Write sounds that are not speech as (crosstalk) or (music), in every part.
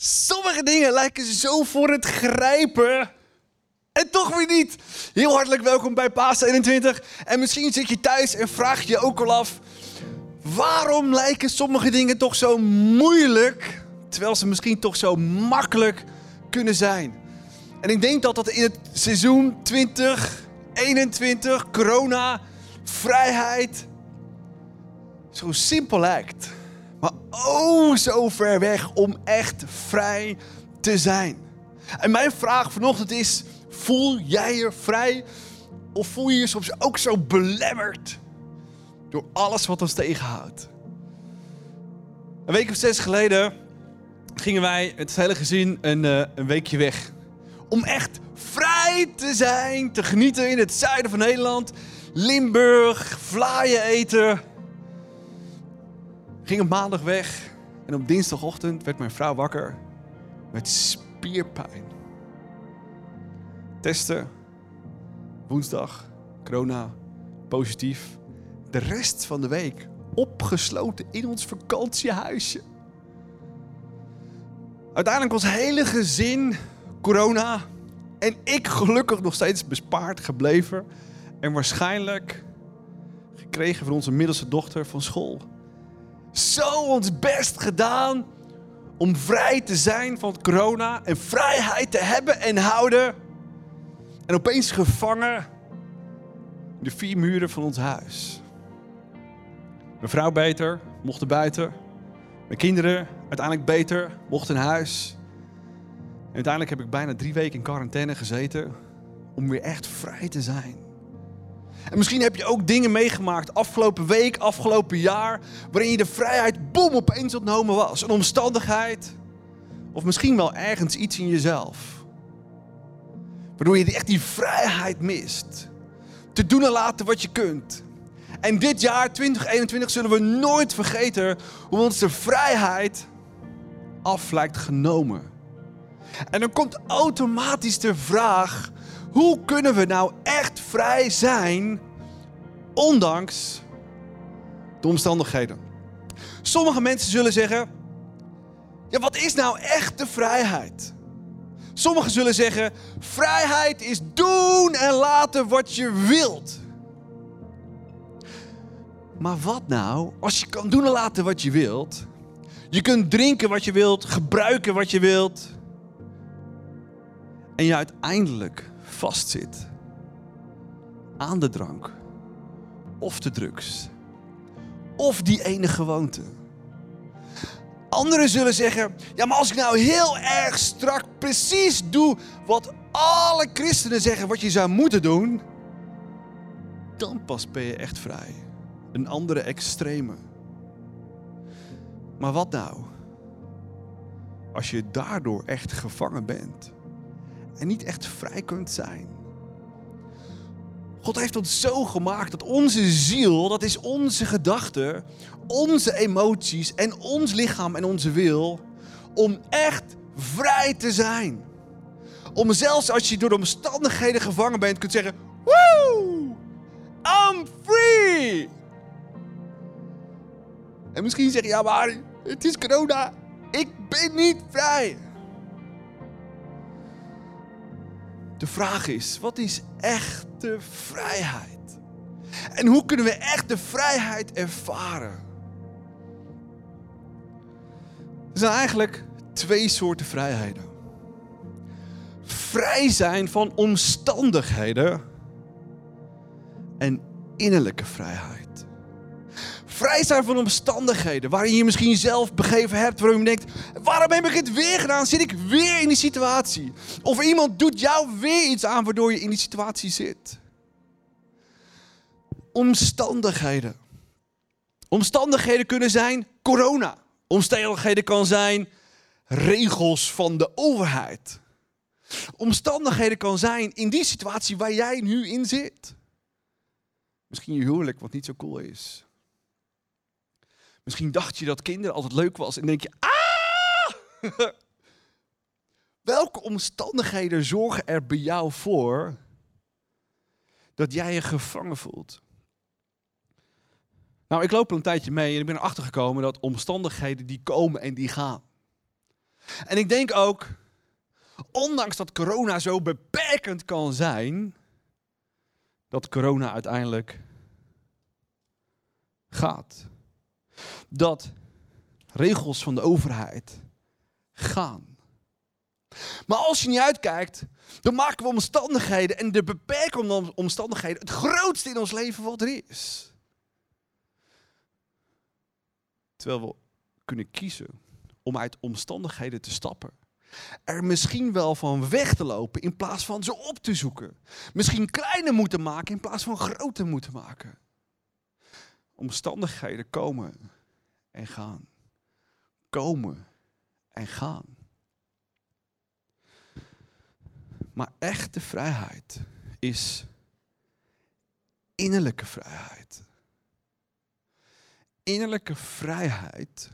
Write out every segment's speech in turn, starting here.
Sommige dingen lijken zo voor het grijpen. En toch weer niet. Heel hartelijk welkom bij Paas 21. En misschien zit je thuis en vraag je ook al af... waarom lijken sommige dingen toch zo moeilijk... terwijl ze misschien toch zo makkelijk kunnen zijn. En ik denk dat dat in het seizoen 2021, corona, vrijheid... zo simpel lijkt. Maar oh zo ver weg om echt vrij te zijn. En mijn vraag vanochtend is: voel jij je vrij? Of voel je je soms ook zo belemmerd door alles wat ons tegenhoudt? Een week of zes geleden gingen wij het hele gezin een, uh, een weekje weg. Om echt vrij te zijn, te genieten in het zuiden van Nederland. Limburg, vlaaien eten. Ging op maandag weg en op dinsdagochtend werd mijn vrouw wakker met spierpijn. Testen, woensdag, corona, positief. De rest van de week opgesloten in ons vakantiehuisje. Uiteindelijk ons hele gezin corona en ik gelukkig nog steeds bespaard gebleven. En waarschijnlijk gekregen van onze middelste dochter van school zo ons best gedaan om vrij te zijn van corona en vrijheid te hebben en houden. En opeens gevangen in de vier muren van ons huis. Mijn vrouw beter, mocht er buiten. Mijn kinderen uiteindelijk beter, mochten in huis. En uiteindelijk heb ik bijna drie weken in quarantaine gezeten om weer echt vrij te zijn. En misschien heb je ook dingen meegemaakt afgelopen week, afgelopen jaar, waarin je de vrijheid boem opeens ontnomen was. Een omstandigheid, of misschien wel ergens iets in jezelf. Waardoor je echt die vrijheid mist. Te doen en laten wat je kunt. En dit jaar, 2021, zullen we nooit vergeten hoe ons de vrijheid af lijkt genomen. En dan komt automatisch de vraag: hoe kunnen we nou echt vrij zijn, ondanks de omstandigheden? Sommige mensen zullen zeggen: Ja, wat is nou echte vrijheid? Sommigen zullen zeggen: Vrijheid is doen en laten wat je wilt. Maar wat nou als je kan doen en laten wat je wilt? Je kunt drinken wat je wilt, gebruiken wat je wilt. En je uiteindelijk vastzit aan de drank of de drugs of die ene gewoonte. Anderen zullen zeggen: ja, maar als ik nou heel erg strak precies doe wat alle christenen zeggen wat je zou moeten doen, dan pas ben je echt vrij. Een andere extreme. Maar wat nou? Als je daardoor echt gevangen bent en niet echt vrij kunt zijn. God heeft ons zo gemaakt dat onze ziel, dat is onze gedachten, onze emoties en ons lichaam en onze wil, om echt vrij te zijn. Om zelfs als je door de omstandigheden gevangen bent, kunt zeggen: Woo! I'm free! En misschien zeg je: Ja, maar het is corona. Ik ben niet vrij. De vraag is, wat is echte vrijheid? En hoe kunnen we echte vrijheid ervaren? Er zijn eigenlijk twee soorten vrijheden. Vrij zijn van omstandigheden en innerlijke vrijheid. Vrij zijn van omstandigheden waarin je misschien jezelf begeven hebt, waarom je denkt, waarom heb ik het weer gedaan? Zit ik weer in die situatie? Of iemand doet jou weer iets aan waardoor je in die situatie zit. Omstandigheden. Omstandigheden kunnen zijn corona. Omstandigheden kan zijn regels van de overheid. Omstandigheden kan zijn in die situatie waar jij nu in zit. Misschien je huwelijk wat niet zo cool is. Misschien dacht je dat kinderen altijd leuk was en denk je, ah! (laughs) Welke omstandigheden zorgen er bij jou voor dat jij je gevangen voelt? Nou, ik loop al een tijdje mee en ik ben erachter gekomen dat omstandigheden die komen en die gaan. En ik denk ook, ondanks dat corona zo beperkend kan zijn, dat corona uiteindelijk gaat. Dat regels van de overheid gaan. Maar als je niet uitkijkt, dan maken we omstandigheden en de beperkende omstandigheden het grootste in ons leven wat er is. Terwijl we kunnen kiezen om uit omstandigheden te stappen. Er misschien wel van weg te lopen in plaats van ze op te zoeken. Misschien kleiner moeten maken in plaats van groter moeten maken. Omstandigheden komen en gaan. Komen en gaan. Maar echte vrijheid is innerlijke vrijheid. Innerlijke vrijheid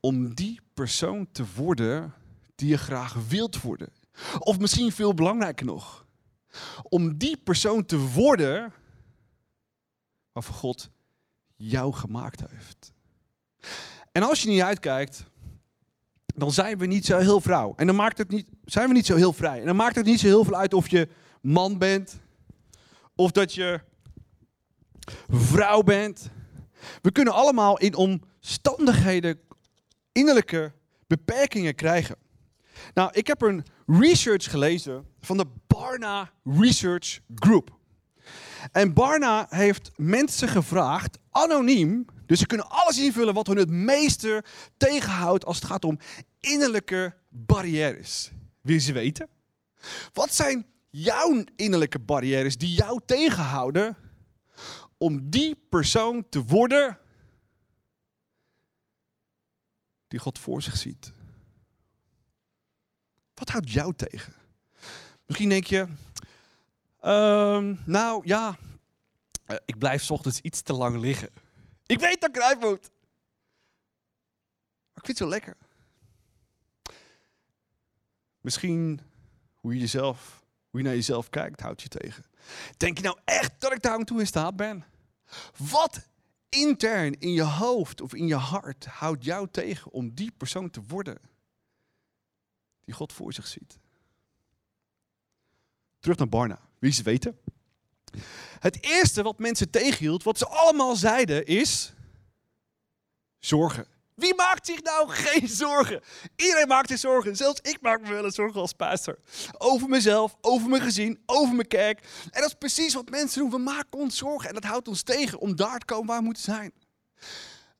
om die persoon te worden die je graag wilt worden. Of misschien veel belangrijker nog, om die persoon te worden waarvoor God jou gemaakt heeft. En als je niet uitkijkt, dan zijn we niet zo heel vrouw. En dan maakt het niet, zijn we niet zo heel vrij. En dan maakt het niet zo heel veel uit of je man bent, of dat je vrouw bent. We kunnen allemaal in omstandigheden innerlijke beperkingen krijgen. Nou, ik heb een research gelezen van de Barna Research Group. En Barna heeft mensen gevraagd, anoniem, dus ze kunnen alles invullen wat hun het meeste tegenhoudt als het gaat om innerlijke barrières. Wil ze weten? Wat zijn jouw innerlijke barrières die jou tegenhouden om die persoon te worden die God voor zich ziet? Wat houdt jou tegen? Misschien denk je, ehm, nou ja, eh, ik blijf ochtends iets te lang liggen. Ik weet dat ik eruit moet. Maar ik vind het zo lekker. Misschien hoe je, jezelf, hoe je naar jezelf kijkt, houdt je tegen. Denk je nou echt dat ik daar aan toe in staat ben? Wat intern in je hoofd of in je hart houdt jou tegen om die persoon te worden die God voor zich ziet? Terug naar Barna. Wie ze weten? Het eerste wat mensen tegenhield, wat ze allemaal zeiden, is zorgen. Wie maakt zich nou (laughs) geen zorgen? Iedereen maakt zich zorgen. Zelfs ik maak me wel eens zorgen als pastor. Over mezelf, over mijn gezin, over mijn kerk. En dat is precies wat mensen doen. We maken ons zorgen en dat houdt ons tegen om daar te komen waar we moeten zijn.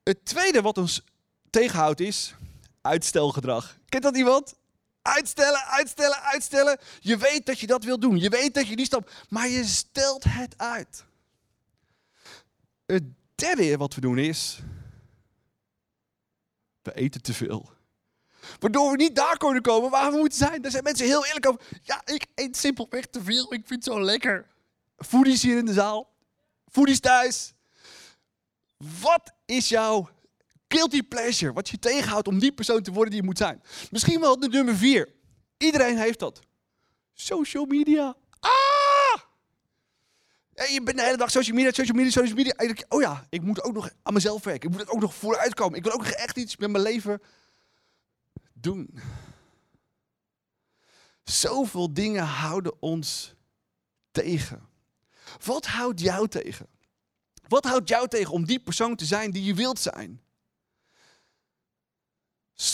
Het tweede wat ons tegenhoudt is uitstelgedrag. Kent dat iemand? Uitstellen, uitstellen, uitstellen. Je weet dat je dat wil doen. Je weet dat je die stap. Maar je stelt het uit. Het derde wat we doen is. We eten te veel. Waardoor we niet daar kunnen komen waar we moeten zijn. Daar zijn mensen heel eerlijk over. Ja, ik eet simpelweg te veel. Ik vind het zo lekker. Foodies hier in de zaal. Foodies thuis. Wat is jouw guilty pleasure? Wat je tegenhoudt om die persoon te worden die je moet zijn? Misschien wel de nummer vier. Iedereen heeft dat. Social media. Ah! je bent de hele dag social media, social media, social media. oh ja, ik moet ook nog aan mezelf werken. Ik moet ook nog vooruitkomen. Ik wil ook echt iets met mijn leven doen. Zoveel dingen houden ons tegen. Wat houdt jou tegen? Wat houdt jou tegen om die persoon te zijn die je wilt zijn?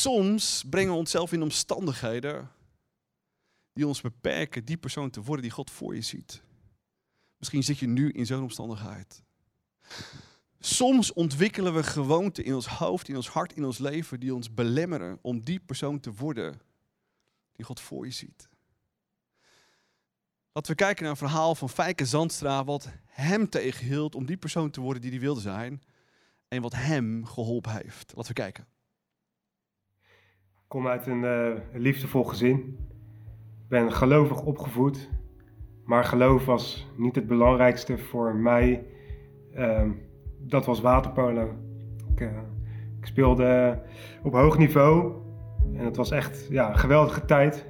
Soms brengen we onszelf in omstandigheden die ons beperken die persoon te worden die God voor je ziet. Misschien zit je nu in zo'n omstandigheid. Soms ontwikkelen we gewoonten in ons hoofd, in ons hart, in ons leven die ons belemmeren om die persoon te worden die God voor je ziet. Laten we kijken naar een verhaal van Fijke Zandstra, wat hem tegenhield om die persoon te worden die hij wilde zijn en wat hem geholpen heeft. Laten we kijken. Kom uit een uh, liefdevol gezin. Ik ben gelovig opgevoed, maar geloof was niet het belangrijkste voor mij. Uh, dat was waterpolo. Ik, uh, ik, speelde op hoog niveau en het was echt ja, een geweldige tijd.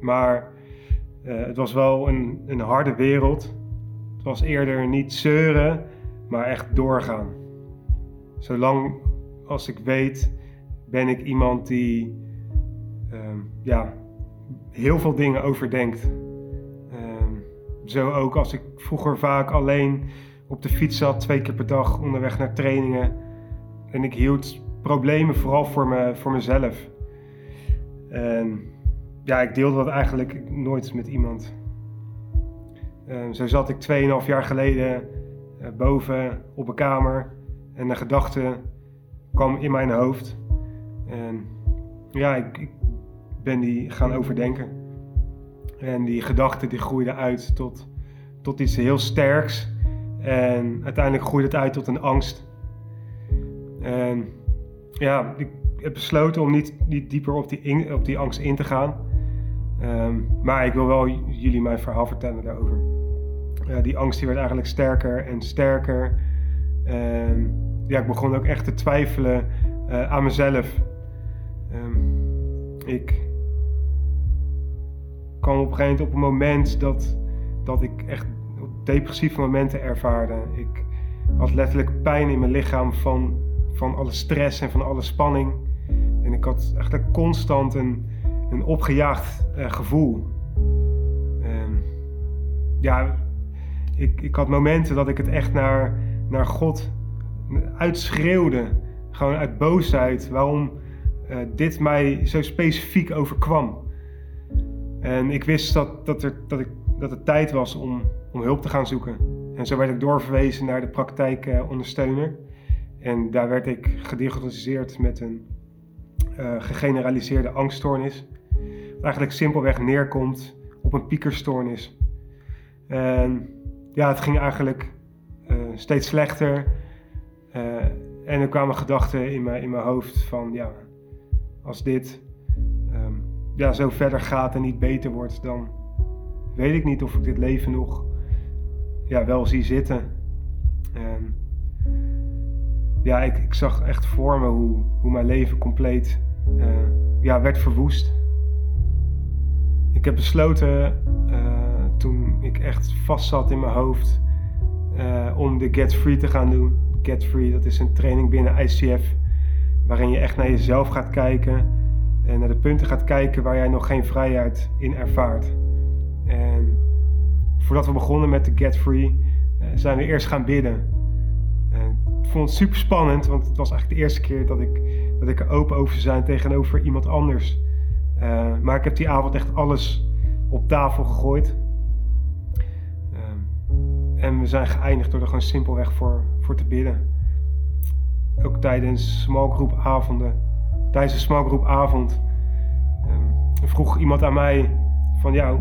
Maar uh, het was wel een, een harde wereld. Het was eerder niet zeuren, maar echt doorgaan. Zolang als ik weet, ben ik iemand die ehm, ja, heel veel dingen overdenkt. Ehm, zo ook als ik vroeger vaak alleen op de fiets zat, twee keer per dag onderweg naar trainingen. En ik hield problemen vooral voor, me, voor mezelf. En ja, ik deelde dat eigenlijk nooit met iemand. Ehm, zo zat ik 2,5 jaar geleden uh, boven op een kamer en een gedachte kwam in mijn hoofd. En ja, ik ben die gaan overdenken. En die gedachte die groeide uit tot, tot iets heel sterks. En uiteindelijk groeide het uit tot een angst. En ja, ik heb besloten om niet, niet dieper op die, op die angst in te gaan. Ehm, maar ik wil wel jullie mijn verhaal vertellen daarover. die angst die werd eigenlijk sterker en sterker. En ja, ik begon ook echt te twijfelen uh, aan mezelf. Um, ik kwam op een gegeven moment op moment dat, dat ik echt depressieve momenten ervaarde. Ik had letterlijk pijn in mijn lichaam van, van alle stress en van alle spanning. En ik had eigenlijk constant een, een opgejaagd uh, gevoel. Um, ja, ik, ik had momenten dat ik het echt naar, naar God uitschreeuwde. Gewoon uit boosheid. Waarom uh, dit mij zo specifiek overkwam. En ik wist dat, dat, er, dat, ik, dat het tijd was om, om hulp te gaan zoeken. En zo werd ik doorverwezen naar de praktijkondersteuner. en daar werd ik gediagnosticeerd met een uh, gegeneraliseerde angststoornis. Wat eigenlijk simpelweg neerkomt op een piekerstoornis. En ja, het ging eigenlijk uh, steeds slechter. Uh, en er kwamen gedachten in mijn, in mijn hoofd van ja, als dit ja, zo verder gaat en niet beter wordt, dan weet ik niet of ik dit leven nog ja, wel zie zitten. En ja, ik, ik zag echt voor me hoe, hoe mijn leven compleet uh, ja, werd verwoest. Ik heb besloten uh, toen ik echt vast zat in mijn hoofd uh, om de Get Free te gaan doen. Get Free, dat is een training binnen ICF waarin je echt naar jezelf gaat kijken en naar de punten gaat kijken waar jij nog geen vrijheid in ervaart. En voordat we begonnen met de Get Free, uh, zijn we eerst gaan bidden. En ik vond het super spannend, want het was eigenlijk de eerste keer dat ik, dat ik er open over zou zijn tegenover iemand anders. Uh, maar ik heb die avond echt alles op tafel gegooid. Uh, en we zijn geëindigd door er gewoon simpelweg voor, voor te bidden. Ook tijdens smallgroepavonden tijdens de smokegroepavond um, vroeg iemand aan mij van ja,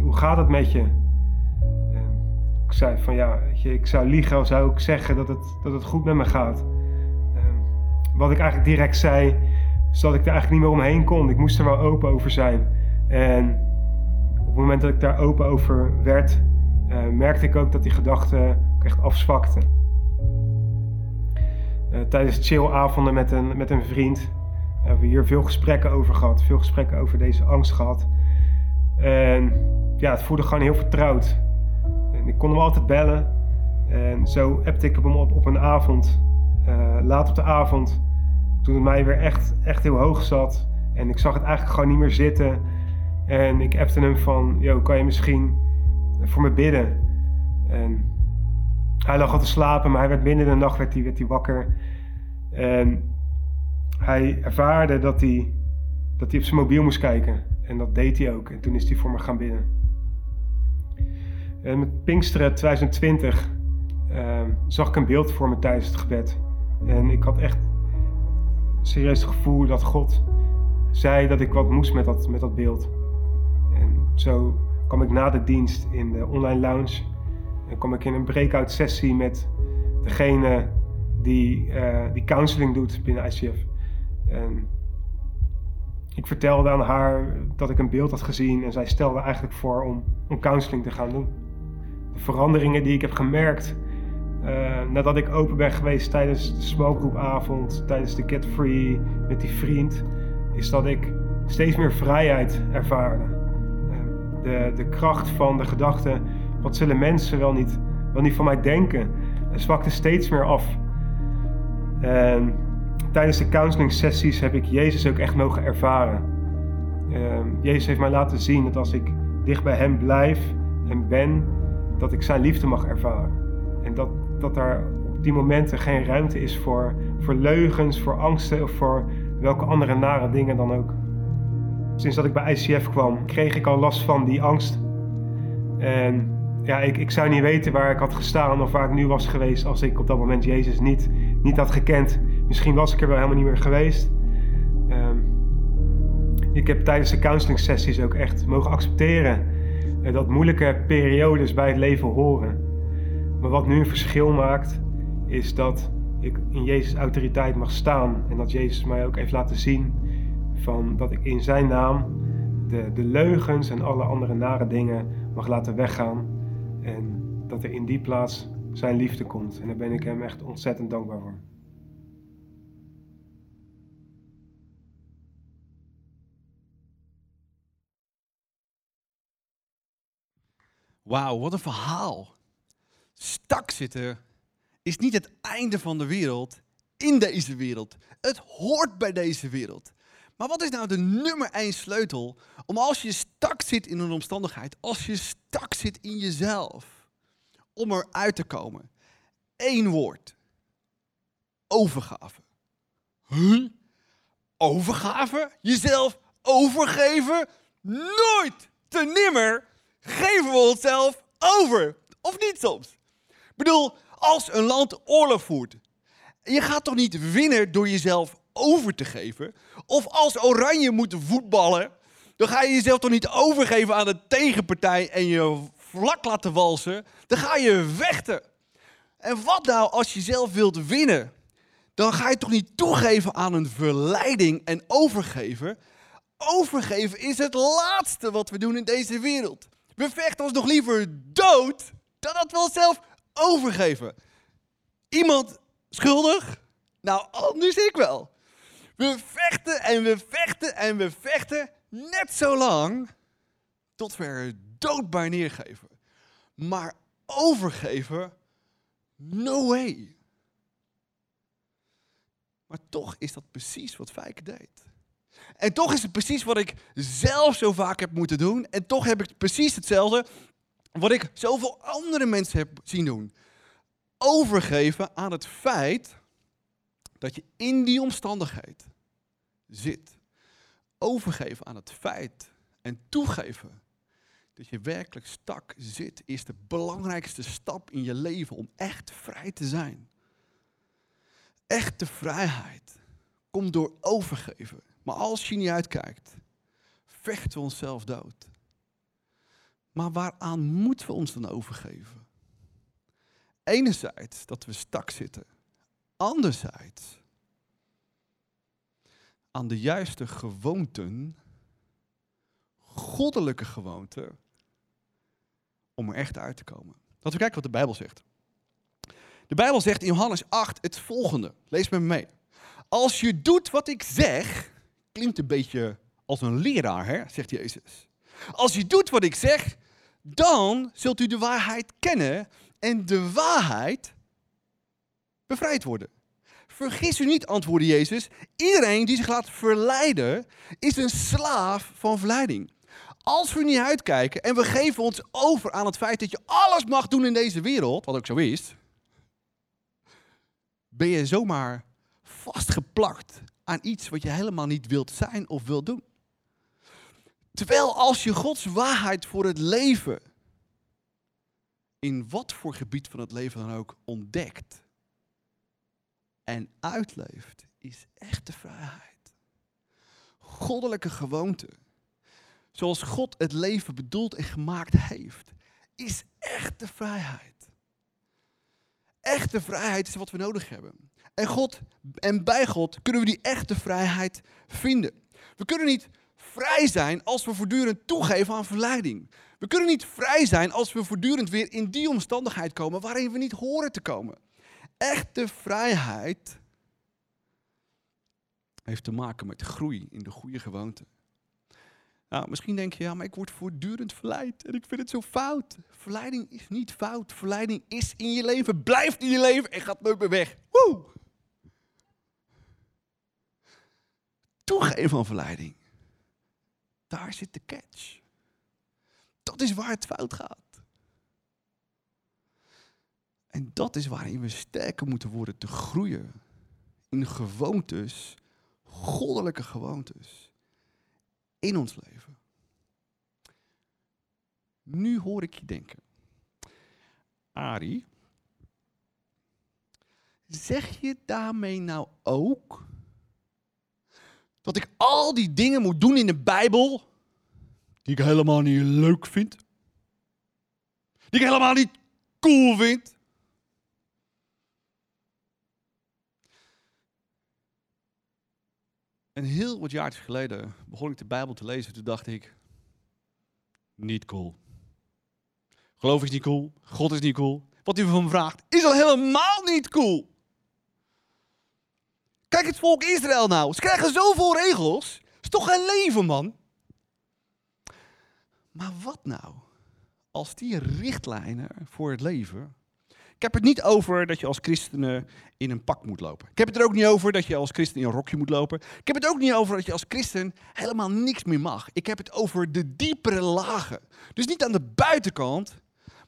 hoe, gaat het met je? Um, ik zei van ja, je, ik zou liegen als zou ik zeggen dat het, dat het goed met me gaat. Um, wat ik eigenlijk direct zei, is dat ik er eigenlijk niet meer omheen kon. Ik moest er wel open over zijn. En op het moment dat ik daar open over werd, uh, merkte ik ook dat die gedachten echt afzwakten. Uh, tijdens chillavonden met een, met een vriend we hebben hier veel gesprekken over gehad, veel gesprekken over deze angst gehad. En ja, het voelde gewoon heel vertrouwd. En ik kon hem altijd bellen. En zo appte ik hem op op een avond, uh, laat op de avond, toen het mij weer echt, echt heel hoog zat. En ik zag het eigenlijk gewoon niet meer zitten. En ik appte hem van, yo, kan je misschien voor me bidden? En hij lag al te slapen, maar hij werd binnen de nacht werd hij, werd wakker. En hij ervaarde dat hij, dat hij op zijn mobiel moest kijken. En dat deed hij ook. En toen is hij voor me gaan bidden. En met Pinksteren 2020 uh, zag ik een beeld voor me tijdens het gebed. En ik had echt serieus het gevoel dat God zei dat ik wat moest met dat, met dat beeld. En zo kwam ik na de dienst in de online lounge. En kwam ik in een breakout sessie met degene die, uh, die counseling doet binnen ICF. En ik vertelde aan haar dat ik een beeld had gezien en zij stelde eigenlijk voor om, om counseling te gaan doen. De veranderingen die ik heb gemerkt uh, nadat ik open ben geweest tijdens de smokegroepavond, tijdens de Get Free met die vriend, is dat ik steeds meer vrijheid ervaarde. Uh, de, de kracht van de gedachte, wat zullen mensen wel niet, wel niet van mij denken, zwakte steeds meer af. Tijdens de counseling sessies heb ik Jezus ook echt mogen ervaren. Ehm, Jezus heeft mij laten zien dat als ik dicht bij Hem blijf en ben, dat ik Zijn liefde mag ervaren. En dat, dat daar op die momenten geen ruimte is voor, voor leugens, voor angsten of voor welke andere nare dingen dan ook. Sinds dat ik bij ICF kwam, kreeg ik al last van die angst. En ja, ik, ik zou niet weten waar ik had gestaan of waar ik nu was geweest als ik op dat moment Jezus niet, niet had gekend. Misschien was ik er wel helemaal niet meer geweest. Ehm, ik heb tijdens de counseling sessies ook echt mogen accepteren eh, dat moeilijke periodes bij het leven horen. Maar wat nu een verschil maakt, is dat ik in Jezus' autoriteit mag staan. En dat Jezus mij ook heeft laten zien van dat ik in zijn naam de, de leugens en alle andere nare dingen mag laten weggaan. En dat er in die plaats zijn liefde komt. En daar ben ik hem echt ontzettend dankbaar voor. Wauw, wat een verhaal. Stak zitten is niet het einde van de wereld in deze wereld. Het hoort bij deze wereld. Maar wat is nou de nummer één sleutel om als je stak zit in een omstandigheid, als je stak zit in jezelf, om eruit te komen? Eén woord. Overgave. Huh? Overgave? Jezelf overgeven? Nooit te nimmer geven we onszelf over. Of niet soms? Ik bedoel, als een land oorlog voert, je gaat toch niet winnen door jezelf over te geven? Of als Oranje moet voetballen, dan ga je jezelf toch niet overgeven aan de tegenpartij en je vlak laten walsen? Dan ga je vechten. En wat nou als je zelf wilt winnen? Dan ga je toch niet toegeven aan een verleiding en overgeven? Overgeven is het laatste wat we doen in deze wereld. We vechten ons nog liever dood dan dat we onszelf overgeven. Iemand schuldig? Nou, anders ik wel. We vechten en we vechten en we vechten net zo lang tot we er dood bij neergeven. Maar overgeven, no way. Maar toch is dat precies wat Fijke deed. En toch is het precies wat ik zelf zo vaak heb moeten doen. En toch heb ik precies hetzelfde wat ik zoveel andere mensen heb zien doen. Overgeven aan het feit dat je in die omstandigheid zit. Overgeven aan het feit en toegeven dat je werkelijk stak zit, is de belangrijkste stap in je leven om echt vrij te zijn. Echte vrijheid komt door overgeven. Maar als je niet uitkijkt, vechten we onszelf dood. Maar waaraan moeten we ons dan overgeven? Enerzijds dat we stak zitten. Anderzijds aan de juiste gewoonten, goddelijke gewoonten, om er echt uit te komen. Laten we kijken wat de Bijbel zegt. De Bijbel zegt in Johannes 8 het volgende. Lees met me mee. Als je doet wat ik zeg, klinkt een beetje als een leraar, hè? zegt Jezus. Als je doet wat ik zeg, dan zult u de waarheid kennen en de waarheid bevrijd worden. Vergis u niet, antwoordde Jezus. Iedereen die zich laat verleiden, is een slaaf van verleiding. Als we niet uitkijken en we geven ons over aan het feit dat je alles mag doen in deze wereld, wat ook zo is, ben je zomaar vastgeplakt aan iets wat je helemaal niet wilt zijn of wilt doen. Terwijl als je Gods waarheid voor het leven, in wat voor gebied van het leven dan ook, ontdekt en uitleeft, is echte vrijheid. Goddelijke gewoonte, zoals God het leven bedoeld en gemaakt heeft, is echte vrijheid. Echte vrijheid is wat we nodig hebben. En, God, en bij God kunnen we die echte vrijheid vinden. We kunnen niet vrij zijn als we voortdurend toegeven aan verleiding. We kunnen niet vrij zijn als we voortdurend weer in die omstandigheid komen waarin we niet horen te komen. Echte vrijheid heeft te maken met groei in de goede gewoonten. Nou, misschien denk je, ja, maar ik word voortdurend verleid en ik vind het zo fout. Verleiding is niet fout. Verleiding is in je leven, blijft in je leven en gaat nooit meer weg. Woe! Toegeven van verleiding. daar zit de catch. Dat is waar het fout gaat. En dat is waarin we sterker moeten worden te groeien. In gewoontes, goddelijke gewoontes. In ons leven. Nu hoor ik je denken. Ari, zeg je daarmee nou ook dat ik al die dingen moet doen in de Bijbel die ik helemaal niet leuk vind? Die ik helemaal niet cool vind? En heel wat jaar geleden begon ik de Bijbel te lezen. Toen dacht ik, niet cool. Geloof is niet cool. God is niet cool. Wat u van me vraagt, is al helemaal niet cool. Kijk het volk Israël nou. Ze krijgen zoveel regels. is toch geen leven, man? Maar wat nou als die richtlijnen voor het leven ik heb het niet over dat je als christen in een pak moet lopen. Ik heb het er ook niet over dat je als christen in een rokje moet lopen. Ik heb het ook niet over dat je als christen helemaal niks meer mag. Ik heb het over de diepere lagen. Dus niet aan de buitenkant,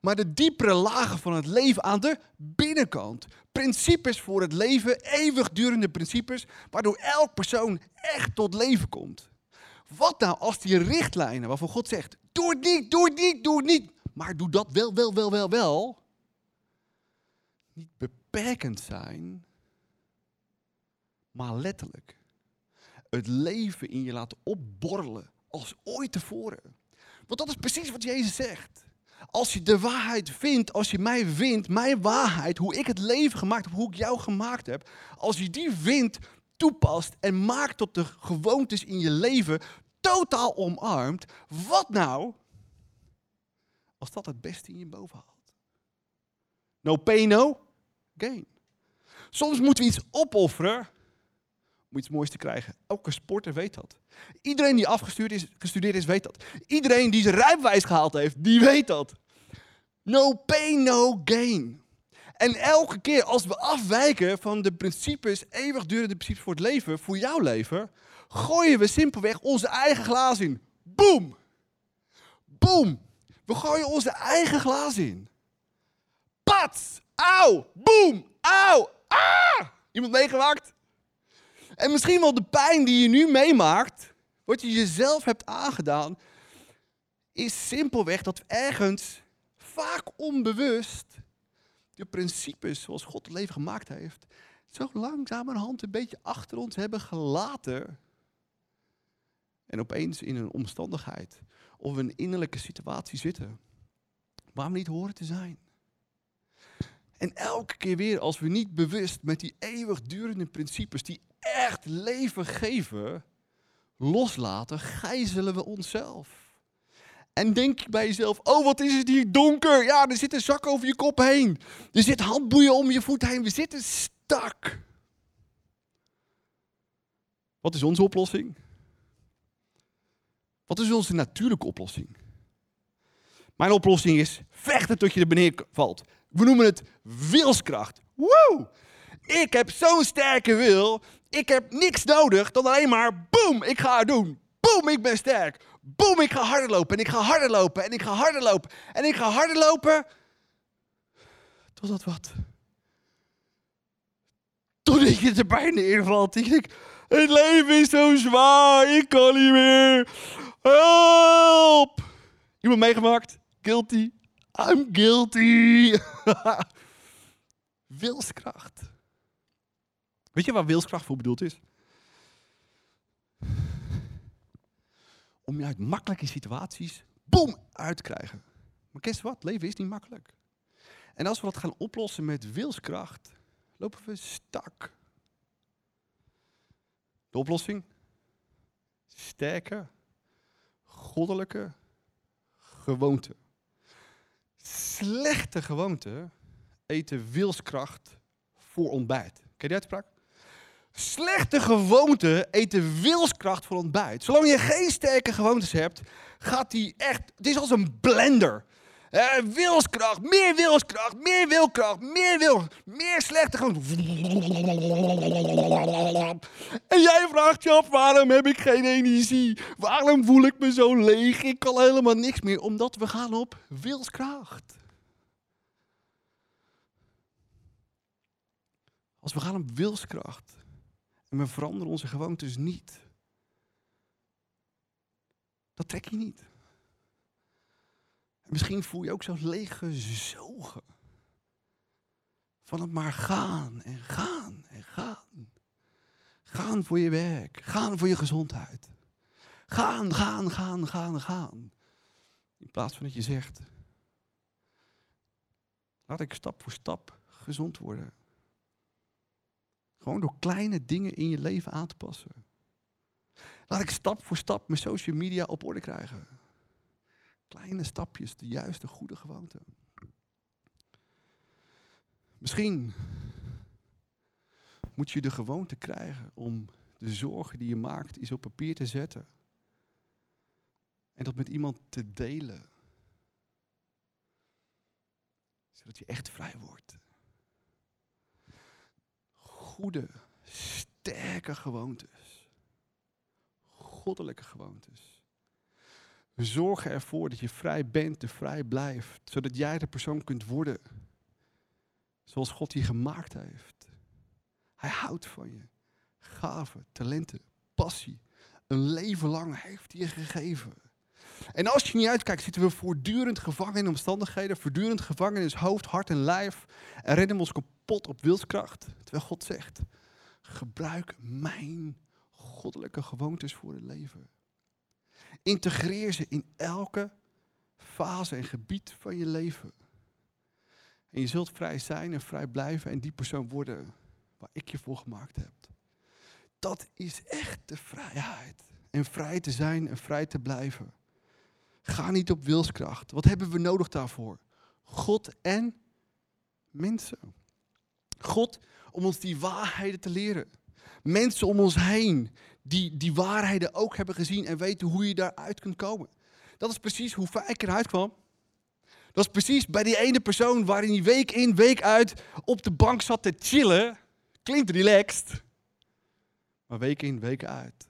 maar de diepere lagen van het leven aan de binnenkant. Principes voor het leven, eeuwigdurende principes, waardoor elk persoon echt tot leven komt. Wat nou als die richtlijnen waarvan God zegt, doe het niet, doe het niet, doe het niet, maar doe dat wel, wel, wel, wel, wel niet beperkend zijn, maar letterlijk het leven in je laten opborrelen als ooit tevoren. Want dat is precies wat Jezus zegt. Als je de waarheid vindt, als je mij vindt, mijn waarheid, hoe ik het leven gemaakt heb, hoe ik jou gemaakt heb, als je die vindt, toepast en maakt tot de gewoontes in je leven totaal omarmt, wat nou als dat het beste in je boven haalt? No pain, no gain. Soms moeten we iets opofferen om iets moois te krijgen. Elke sporter weet dat. Iedereen die afgestudeerd is, gestudeerd is, weet dat. Iedereen die zijn rijbewijs gehaald heeft, die weet dat. No pain, no gain. En elke keer als we afwijken van de principes, eeuwigdurende principes voor het leven, voor jouw leven, gooien we simpelweg onze eigen glaas in. Boom! Boom! We gooien onze eigen glaas in. Pats! Auw, boem, auw, ah! Iemand meegemaakt? En misschien wel de pijn die je nu meemaakt, wat je jezelf hebt aangedaan, is simpelweg dat we ergens, vaak onbewust, de principes zoals God het leven gemaakt heeft, zo langzamerhand een beetje achter ons hebben gelaten. En opeens in een omstandigheid of een innerlijke situatie zitten waar we niet horen te zijn. En elke keer weer als we niet bewust met die eeuwigdurende principes die echt leven geven, loslaten, gijzelen we onszelf. En denk bij jezelf, oh wat is het hier donker. Ja, er zit een zak over je kop heen. Er zit handboeien om je voet heen. We zitten stak. Wat is onze oplossing? Wat is onze natuurlijke oplossing? Mijn oplossing is vechten tot je er beneden valt. We noemen het wilskracht. Woe! Ik heb zo'n sterke wil. Ik heb niks nodig dan alleen maar boem, ik ga het doen. Boem, ik ben sterk. Boem, ik ga harder lopen en ik ga harder lopen en ik ga harder lopen en ik ga harder lopen. Totdat wat? Totdat je er bijna invalt. Ik het leven is zo zwaar, ik kan niet meer. Help! Iemand meegemaakt? Guilty? I'm guilty. (laughs) wilskracht. Weet je waar wilskracht voor bedoeld is? Om je uit makkelijke situaties, boom, uit te krijgen. Maar kijk wat? Leven is niet makkelijk. En als we dat gaan oplossen met wilskracht, lopen we stak. De oplossing? Sterke, goddelijke gewoonte slechte gewoonte eten wilskracht voor ontbijt. Ken je die uitspraak? Slechte gewoonte eten wilskracht voor ontbijt. Zolang je geen sterke gewoontes hebt, gaat die echt. Het is als een blender. Eh, wilskracht, meer wilskracht, meer wilkracht, meer wil, meer slechte gewoonten. En jij vraagt je af, waarom heb ik geen energie? Waarom voel ik me zo leeg? Ik kan helemaal niks meer, omdat we gaan op wilskracht. Als we gaan op wilskracht en we veranderen onze gewoontes niet, dat trek je niet. En misschien voel je ook zo leeg gezogen. Van het maar gaan en gaan en gaan. Gaan voor je werk, gaan voor je gezondheid. Gaan, gaan, gaan, gaan, gaan. In plaats van dat je zegt, laat ik stap voor stap gezond worden. Gewoon door kleine dingen in je leven aan te passen. Laat ik stap voor stap mijn social media op orde krijgen. Kleine stapjes, de juiste goede gewoonte. Misschien moet je de gewoonte krijgen om de zorgen die je maakt eens op papier te zetten. En dat met iemand te delen. Zodat je echt vrij wordt. Goede, sterke gewoontes. Goddelijke gewoontes. We zorgen ervoor dat je vrij bent en vrij blijft. Zodat jij de persoon kunt worden. Zoals God je gemaakt heeft. Hij houdt van je. Gaven, talenten, passie. Een leven lang heeft hij je gegeven. En als je niet uitkijkt, zitten we voortdurend gevangen in omstandigheden. Voortdurend gevangen in hoofd, hart en lijf. En rennen we ons kapot op wilskracht. Terwijl God zegt, gebruik mijn goddelijke gewoontes voor het leven. Integreer ze in elke fase en gebied van je leven. En je zult vrij zijn en vrij blijven en die persoon worden waar ik je voor gemaakt heb. Dat is echt de vrijheid. En vrij te zijn en vrij te blijven. Ga niet op wilskracht. Wat hebben we nodig daarvoor? God en mensen. God om ons die waarheden te leren. Mensen om ons heen die die waarheden ook hebben gezien en weten hoe je daaruit kunt komen. Dat is precies hoe ik eruit kwam. Dat is precies bij die ene persoon waarin hij week in, week uit op de bank zat te chillen. Klinkt relaxed. Maar week in, week uit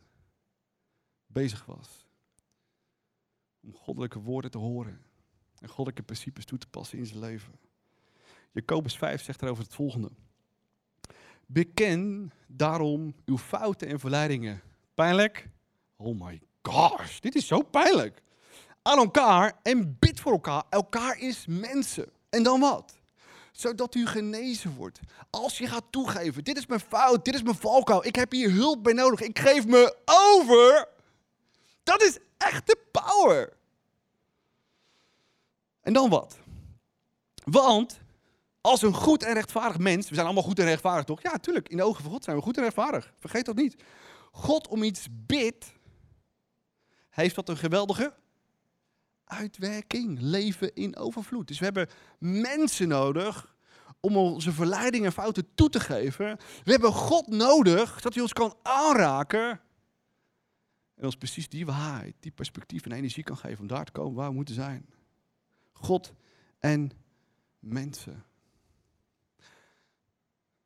bezig was. Om goddelijke woorden te horen. En goddelijke principes toe te passen in zijn leven. Jacobus 5 zegt erover het volgende. Beken daarom uw fouten en verleidingen. Pijnlijk? Oh my gosh, dit is zo pijnlijk. Aan elkaar en bid voor elkaar. Elkaar is mensen. En dan wat? Zodat u genezen wordt. Als je gaat toegeven, dit is mijn fout, dit is mijn valkuil. Ik heb hier hulp bij nodig. Ik geef me over. Dat is echte power. En dan wat? Want als een goed en rechtvaardig mens, we zijn allemaal goed en rechtvaardig toch? Ja, tuurlijk, in de ogen van God zijn we goed en rechtvaardig. Vergeet dat niet. God om iets bidt, heeft dat een geweldige uitwerking. Leven in overvloed. Dus we hebben mensen nodig om onze verleidingen en fouten toe te geven. We hebben God nodig, zodat hij ons kan aanraken. En ons precies die waarheid, die perspectief en energie kan geven om daar te komen waar we moeten zijn. God en mensen.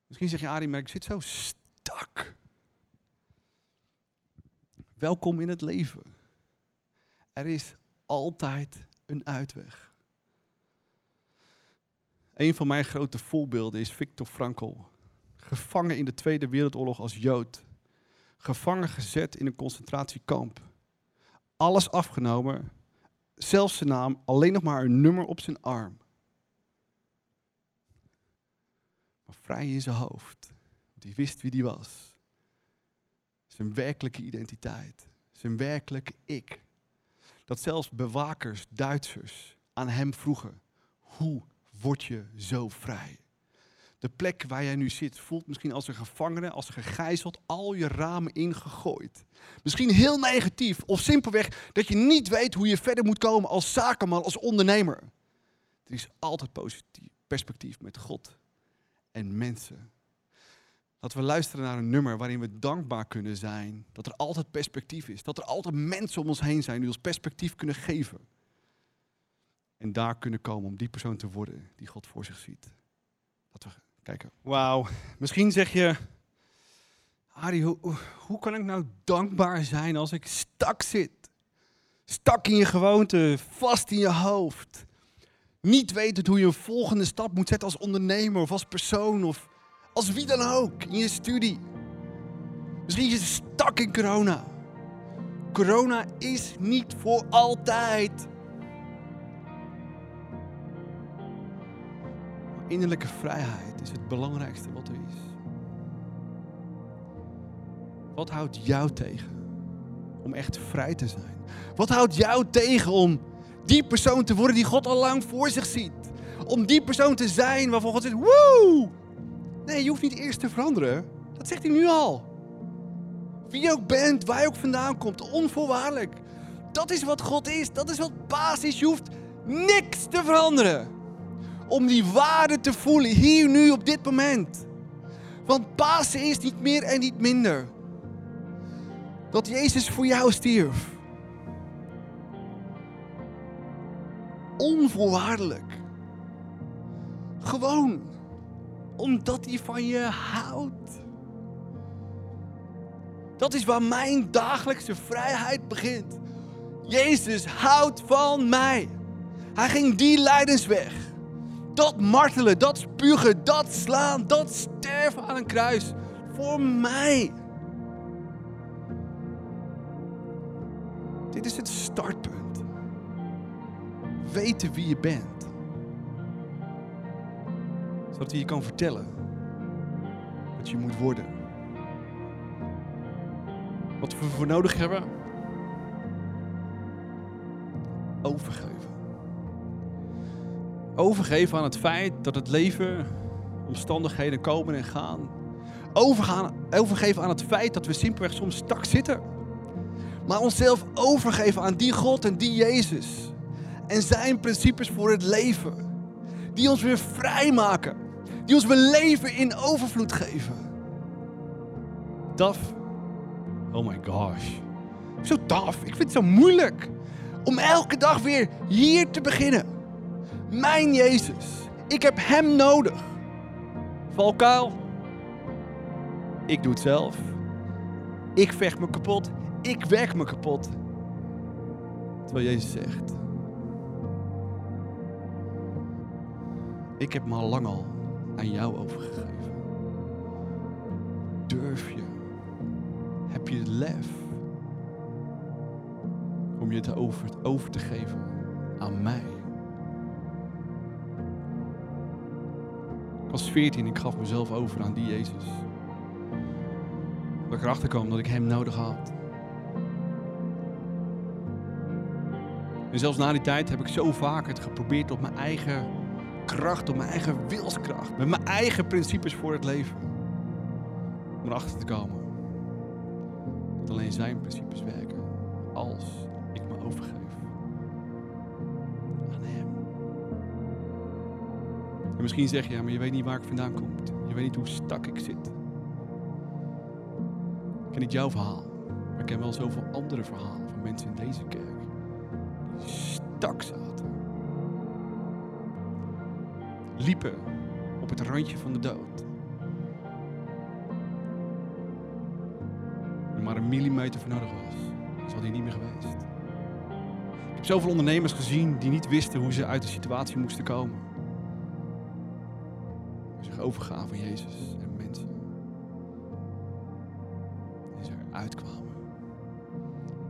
Misschien zeg je, Arie, maar ik zit zo stak. Welkom in het leven. Er is altijd een uitweg. Een van mijn grote voorbeelden is Viktor Frankl. Gevangen in de Tweede Wereldoorlog als Jood. Gevangen gezet in een concentratiekamp. Alles afgenomen. Zelfs zijn naam, alleen nog maar een nummer op zijn arm. Maar vrij in zijn hoofd. Hij wist wie die was. Zijn werkelijke identiteit. Zijn werkelijke ik. Dat zelfs bewakers, Duitsers, aan hem vroegen: hoe word je zo vrij? De plek waar jij nu zit voelt misschien als een gevangene, als gegijzeld, al je ramen ingegooid. Misschien heel negatief of simpelweg dat je niet weet hoe je verder moet komen als zakenman, als ondernemer. Er is altijd positief perspectief met God en mensen. Dat we luisteren naar een nummer waarin we dankbaar kunnen zijn. Dat er altijd perspectief is. Dat er altijd mensen om ons heen zijn die ons perspectief kunnen geven. En daar kunnen komen om die persoon te worden die God voor zich ziet. Laten we kijken. Wauw. Misschien zeg je, Arie, hoe, hoe kan ik nou dankbaar zijn als ik stak zit? Stak in je gewoonte, vast in je hoofd. Niet weten hoe je een volgende stap moet zetten als ondernemer of als persoon of als wie dan ook in je studie. Misschien is je stak in corona. Corona is niet voor altijd. Innerlijke vrijheid is het belangrijkste wat er is. Wat houdt jou tegen om echt vrij te zijn? Wat houdt jou tegen om die persoon te worden die God al lang voor zich ziet? Om die persoon te zijn waarvan God zegt: Woe! Nee, je hoeft niet eerst te veranderen. Dat zegt hij nu al. Wie je ook bent, waar je ook vandaan komt, onvoorwaardelijk. Dat is wat God is, dat is wat basis is. Je hoeft niks te veranderen. Om die waarde te voelen, hier, nu, op dit moment. Want Pasen is niet meer en niet minder. Dat Jezus voor jou stierf. Onvoorwaardelijk. Gewoon omdat hij van je houdt. Dat is waar mijn dagelijkse vrijheid begint. Jezus houdt van mij. Hij ging die lijdensweg. Dat martelen, dat spugen, dat slaan, dat sterven aan een kruis. Voor mij. Dit is het startpunt. Weten wie je bent. Zodat hij je kan vertellen wat je moet worden. Wat we voor nodig hebben? Overgeven. Overgeven aan het feit dat het leven, omstandigheden komen en gaan. Overgaan, overgeven aan het feit dat we simpelweg soms stak zitten. Maar onszelf overgeven aan die God en die Jezus. En zijn principes voor het leven. Die ons weer vrijmaken. Die ons leven in overvloed geven. Dat Oh my gosh. Zo tof. Ik vind het zo moeilijk. Om elke dag weer hier te beginnen. Mijn Jezus. Ik heb Hem nodig. Valkuil. Ik doe het zelf. Ik vecht me kapot. Ik werk me kapot. Terwijl Jezus zegt. Ik heb me al lang al aan jou overgegeven. Durf je heb je het lef om je het over, over te geven aan mij. Ik was 14 en ik gaf mezelf over aan die Jezus. Dat ik erachter kwam dat ik hem nodig had. En zelfs na die tijd heb ik zo vaak het geprobeerd op mijn eigen kracht, op mijn eigen wilskracht, met mijn eigen principes voor het leven. Om erachter te komen dat alleen zijn principes werken als ik me overgeef aan hem. En misschien zeg je, ja, maar je weet niet waar ik vandaan kom. Je weet niet hoe stak ik zit. Ik ken niet jouw verhaal, maar ik ken wel zoveel andere verhalen van mensen in deze kerk die stak zaten. Liepen op het randje van de dood. maar een millimeter voor nodig was, was hij niet meer geweest. Ik heb zoveel ondernemers gezien die niet wisten hoe ze uit de situatie moesten komen. Maar zich overgaven aan Jezus en mensen. En ze eruit kwamen.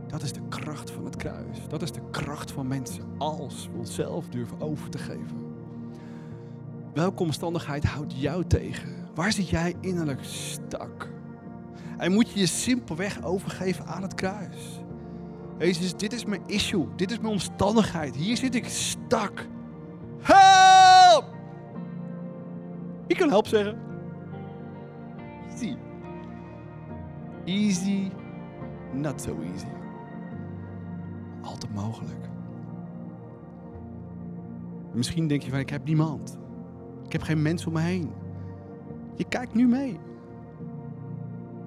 Dat is de kracht van het kruis. Dat is de kracht van mensen. Als we onszelf durven over te geven. Welke omstandigheid houdt jou tegen? Waar zit jij innerlijk stak? En moet je je simpelweg overgeven aan het kruis. Jezus, dit is mijn issue. Dit is mijn omstandigheid. Hier zit ik stak. Help! Wie kan help zeggen? Easy. Easy, not so easy. Altijd mogelijk. Misschien denk je van, ik heb niemand. Ik heb geen mensen om me heen. Je kijkt nu mee.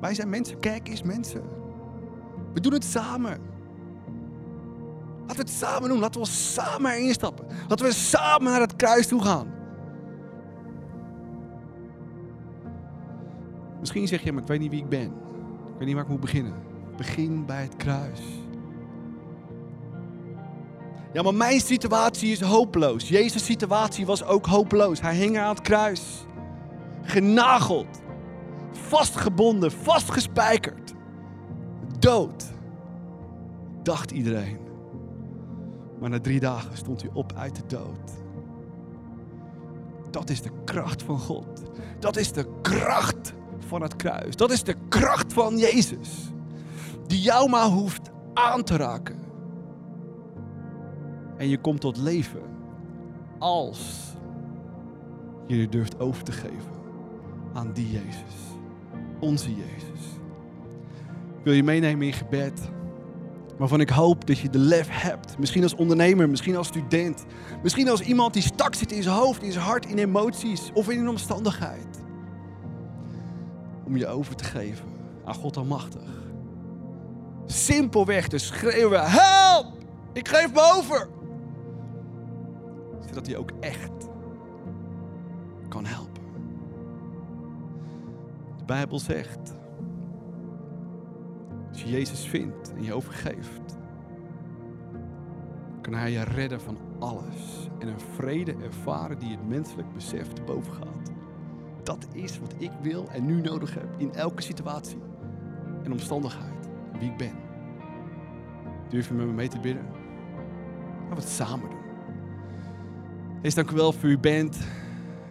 Wij zijn mensen, kerk is mensen. We doen het samen. Laten we het samen doen. Laten we samen erin stappen. Laten we samen naar het kruis toe gaan. Misschien zeg je, maar ik weet niet wie ik ben. Ik weet niet waar ik moet beginnen. Begin bij het kruis. Ja, maar mijn situatie is hopeloos. Jezus' situatie was ook hopeloos. Hij hing aan het kruis. Genageld. Vastgebonden, vastgespijkerd. Dood. Dacht iedereen. Maar na drie dagen stond hij op uit de dood. Dat is de kracht van God. Dat is de kracht van het kruis. Dat is de kracht van Jezus. Die jou maar hoeft aan te raken. En je komt tot leven als je je durft over te geven aan die Jezus. Onze Jezus. Ik wil je meenemen in gebed. Waarvan ik hoop dat je de lef hebt. Misschien als ondernemer, misschien als student. Misschien als iemand die stak zit in zijn hoofd, in zijn hart, in emoties of in een omstandigheid. Om je over te geven aan God Almachtig. Simpelweg te schreeuwen: Help! Ik geef me over! Zodat hij ook echt kan helpen. De Bijbel zegt als je Jezus vindt en je overgeeft, kan Hij je redden van alles. En een vrede ervaren die het menselijk besef te boven gaat. Dat is wat ik wil en nu nodig heb in elke situatie en omstandigheid. Wie ik ben. Durf je met me mee te bidden? Laten we het samen doen. Heer, dank u wel voor uw bent.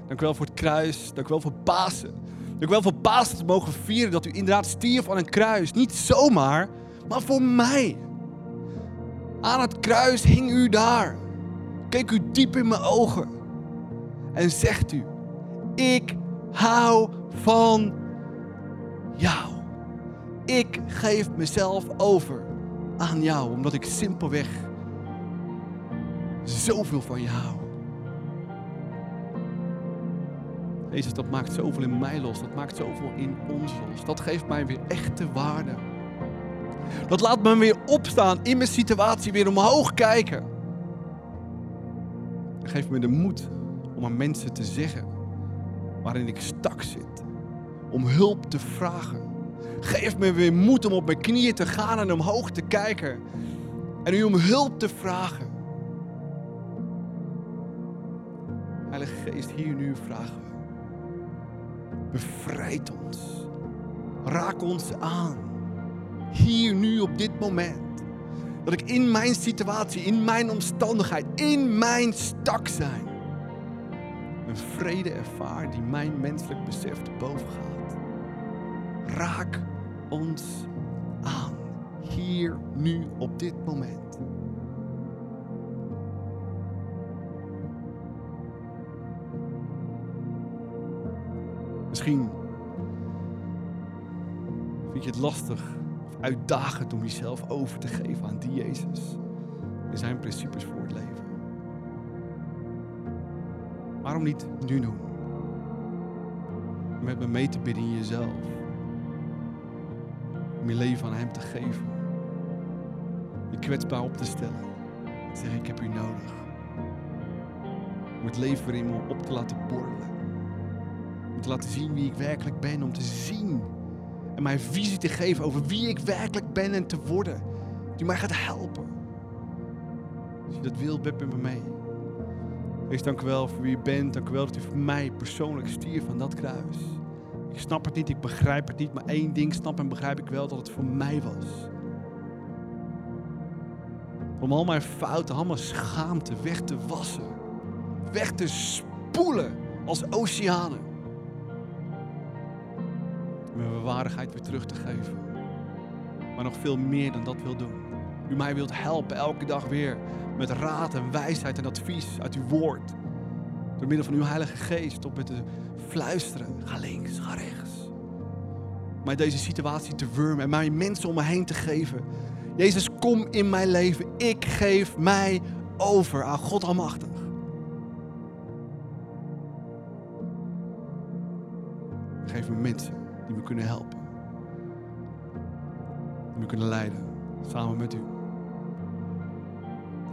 Dank u wel voor het kruis. Dank u wel voor Pasen. Ik wel verbaasd te mogen vieren dat u inderdaad stierf aan een kruis. Niet zomaar, maar voor mij. Aan het kruis hing u daar. Keek u diep in mijn ogen. En zegt u, ik hou van jou. Ik geef mezelf over aan jou, omdat ik simpelweg zoveel van je hou. Jezus, dat maakt zoveel in mij los. Dat maakt zoveel in ons los. Dat geeft mij weer echte waarde. Dat laat me weer opstaan in mijn situatie, weer omhoog kijken. Dat geeft me de moed om aan mensen te zeggen waarin ik stak zit. Om hulp te vragen. Geef me weer moed om op mijn knieën te gaan en omhoog te kijken. En u om hulp te vragen. Heilige Geest, hier nu vragen we. Bevrijd ons. Raak ons aan. Hier, nu, op dit moment. Dat ik in mijn situatie, in mijn omstandigheid, in mijn stak zijn. Een vrede ervaar die mijn menselijk besef te boven gaat. Raak ons aan. Hier, nu, op dit moment. Misschien vind je het lastig of uitdagend om jezelf over te geven aan die Jezus en zijn principes voor het leven. Waarom niet nu doen? Met me mee te bidden in jezelf. Om je leven aan Hem te geven. Je kwetsbaar op te stellen. En zeggen, ik heb u nodig. Om het leven weer in me op te laten borrelen. Om te laten zien wie ik werkelijk ben. Om te zien en mij visie te geven over wie ik werkelijk ben en te worden. Die mij gaat helpen. Als je dat wilt, ben met me mee. Wees dank u wel voor wie u bent. Dank u wel dat u voor mij persoonlijk stier van dat kruis. Ik snap het niet, ik begrijp het niet. Maar één ding snap en begrijp ik wel, dat het voor mij was. Om al mijn fouten, al mijn schaamte weg te wassen. Weg te spoelen als oceanen mijn waardigheid weer terug te geven. Maar nog veel meer dan dat wil doen. U mij wilt helpen elke dag weer met raad en wijsheid en advies uit uw woord. Door middel van uw Heilige Geest op met te fluisteren. Ga links, ga rechts. Mij deze situatie te wurmen en mij mensen om me heen te geven. Jezus, kom in mijn leven. Ik geef mij over aan God Almachtig. Geef me mensen kunnen helpen. Die me kunnen leiden, samen met u.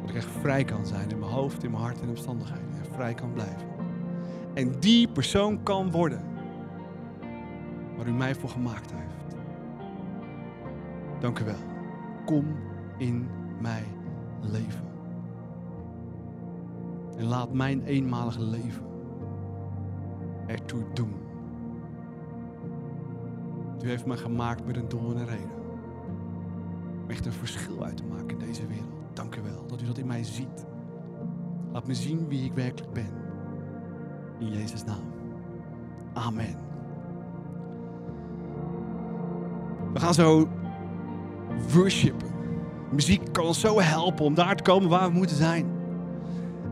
ik echt vrij kan zijn in mijn hoofd, in mijn hart en omstandigheden. En vrij kan blijven. En die persoon kan worden waar u mij voor gemaakt heeft. Dank u wel. Kom in mij leven. En laat mijn eenmalige leven ertoe doen. U heeft mij gemaakt met een doel en een reden. Om echt een verschil uit te maken in deze wereld. Dank u wel dat u dat in mij ziet. Laat me zien wie ik werkelijk ben. In Jezus' naam. Amen. We gaan zo worshipen. Muziek kan ons zo helpen om daar te komen waar we moeten zijn.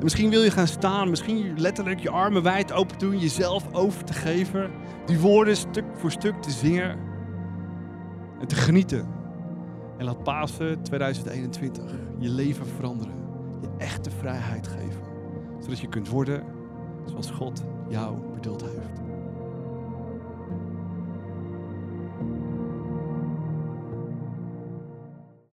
En misschien wil je gaan staan, misschien letterlijk je armen wijd open doen, jezelf over te geven, die woorden stuk voor stuk te zingen en te genieten. En laat Pasen 2021 je leven veranderen, je echte vrijheid geven, zodat je kunt worden zoals God jou bedoeld heeft.